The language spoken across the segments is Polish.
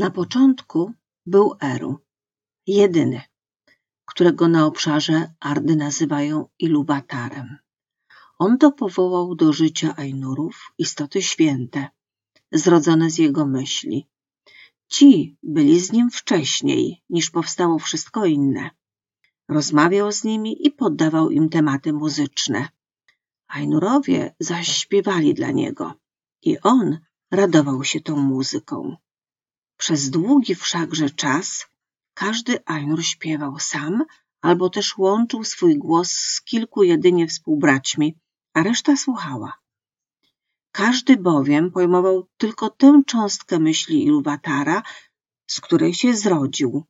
Na początku był Eru, jedyny, którego na obszarze Ardy nazywają Iluwatarem. On to powołał do życia Ainurów istoty święte, zrodzone z jego myśli. Ci byli z nim wcześniej, niż powstało wszystko inne. Rozmawiał z nimi i poddawał im tematy muzyczne. Ainurowie zaś śpiewali dla niego i on radował się tą muzyką. Przez długi wszakże czas każdy Ainur śpiewał sam albo też łączył swój głos z kilku jedynie współbraćmi, a reszta słuchała. Każdy bowiem pojmował tylko tę cząstkę myśli Iluwatara, z której się zrodził,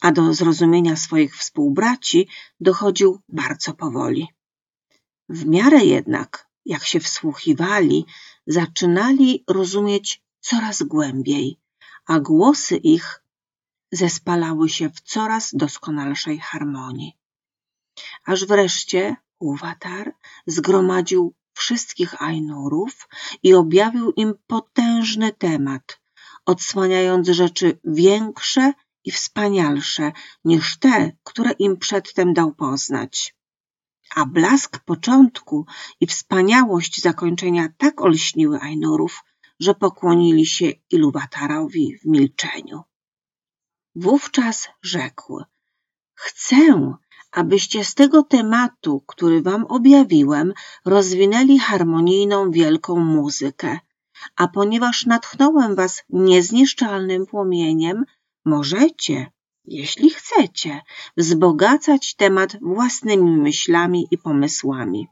a do zrozumienia swoich współbraci dochodził bardzo powoli. W miarę jednak, jak się wsłuchiwali, zaczynali rozumieć coraz głębiej, a głosy ich zespalały się w coraz doskonalszej harmonii. Aż wreszcie Uwatar zgromadził wszystkich Ainurów i objawił im potężny temat, odsłaniając rzeczy większe i wspanialsze niż te, które im przedtem dał poznać. A blask początku i wspaniałość zakończenia tak olśniły Ainurów, że pokłonili się Iluwatarowi w milczeniu. Wówczas rzekł: Chcę, abyście z tego tematu, który wam objawiłem, rozwinęli harmonijną wielką muzykę. A ponieważ natchnąłem was niezniszczalnym płomieniem, możecie, jeśli chcecie, wzbogacać temat własnymi myślami i pomysłami.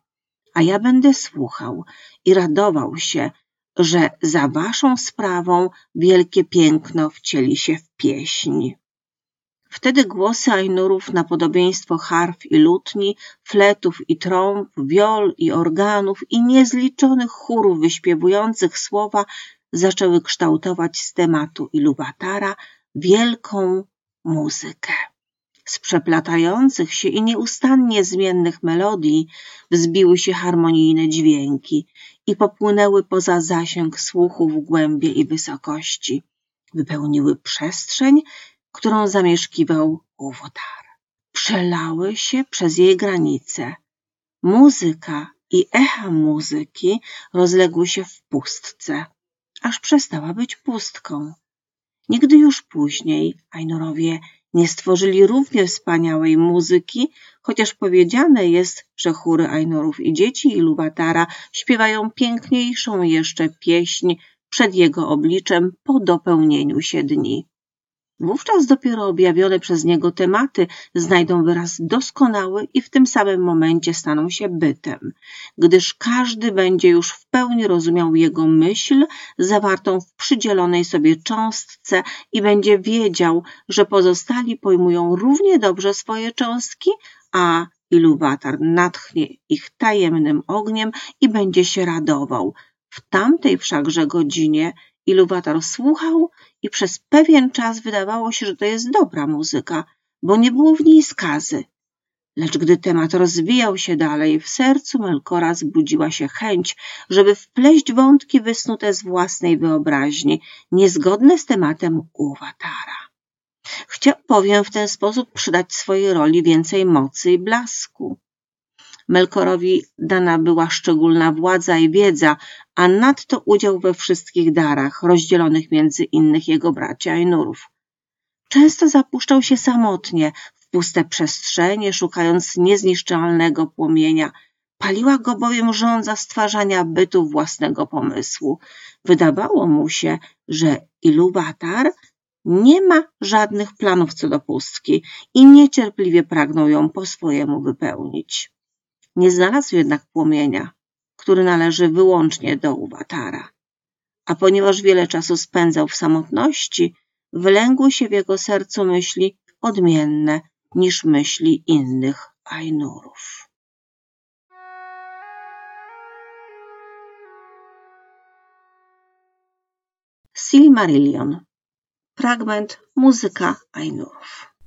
A ja będę słuchał i radował się, że za waszą sprawą wielkie piękno wcieli się w pieśń. Wtedy głosy Ainurów na podobieństwo harf i lutni, fletów i trąb, wiol i organów i niezliczonych chórów wyśpiewujących słowa zaczęły kształtować z tematu Iluwatara wielką muzykę. Z przeplatających się i nieustannie zmiennych melodii wzbiły się harmonijne dźwięki i popłynęły poza zasięg słuchu w głębie i wysokości. Wypełniły przestrzeń którą zamieszkiwał Uwotar. Przelały się przez jej granice. Muzyka i echa muzyki rozległy się w pustce, aż przestała być pustką. Nigdy już później Ainurowie nie stworzyli równie wspaniałej muzyki, chociaż powiedziane jest, że chóry Ainurów i dzieci Iluwatara śpiewają piękniejszą jeszcze pieśń przed jego obliczem po dopełnieniu się dni. Wówczas dopiero objawione przez niego tematy znajdą wyraz doskonały i w tym samym momencie staną się bytem, gdyż każdy będzie już w pełni rozumiał jego myśl zawartą w przydzielonej sobie cząstce i będzie wiedział, że pozostali pojmują równie dobrze swoje cząstki, a Iluwatar natchnie ich tajemnym ogniem i będzie się radował. W tamtej wszakże godzinie Iluwatar słuchał i przez pewien czas wydawało się, że to jest dobra muzyka, bo nie było w niej skazy. Lecz gdy temat rozwijał się dalej, w sercu Melkora zbudziła się chęć, żeby wpleść wątki wysnute z własnej wyobraźni, niezgodne z tematem Uwatara. Chciał bowiem w ten sposób przydać swojej roli więcej mocy i blasku. Melkorowi dana była szczególna władza i wiedza, a nadto udział we wszystkich darach rozdzielonych między innych jego bracia Ainurów. Często zapuszczał się samotnie w puste przestrzenie, szukając niezniszczalnego płomienia. Paliła go bowiem żądza stwarzania bytu własnego pomysłu. Wydawało mu się, że Iluwatar nie ma żadnych planów co do pustki i niecierpliwie pragnął ją po swojemu wypełnić. Nie znalazł jednak płomienia, który należy wyłącznie do Uwatara. A ponieważ wiele czasu spędzał w samotności, wylęgły się w jego sercu myśli odmienne niż myśli innych Ainurów. Silmarillion Fragment Muzyka Ainurów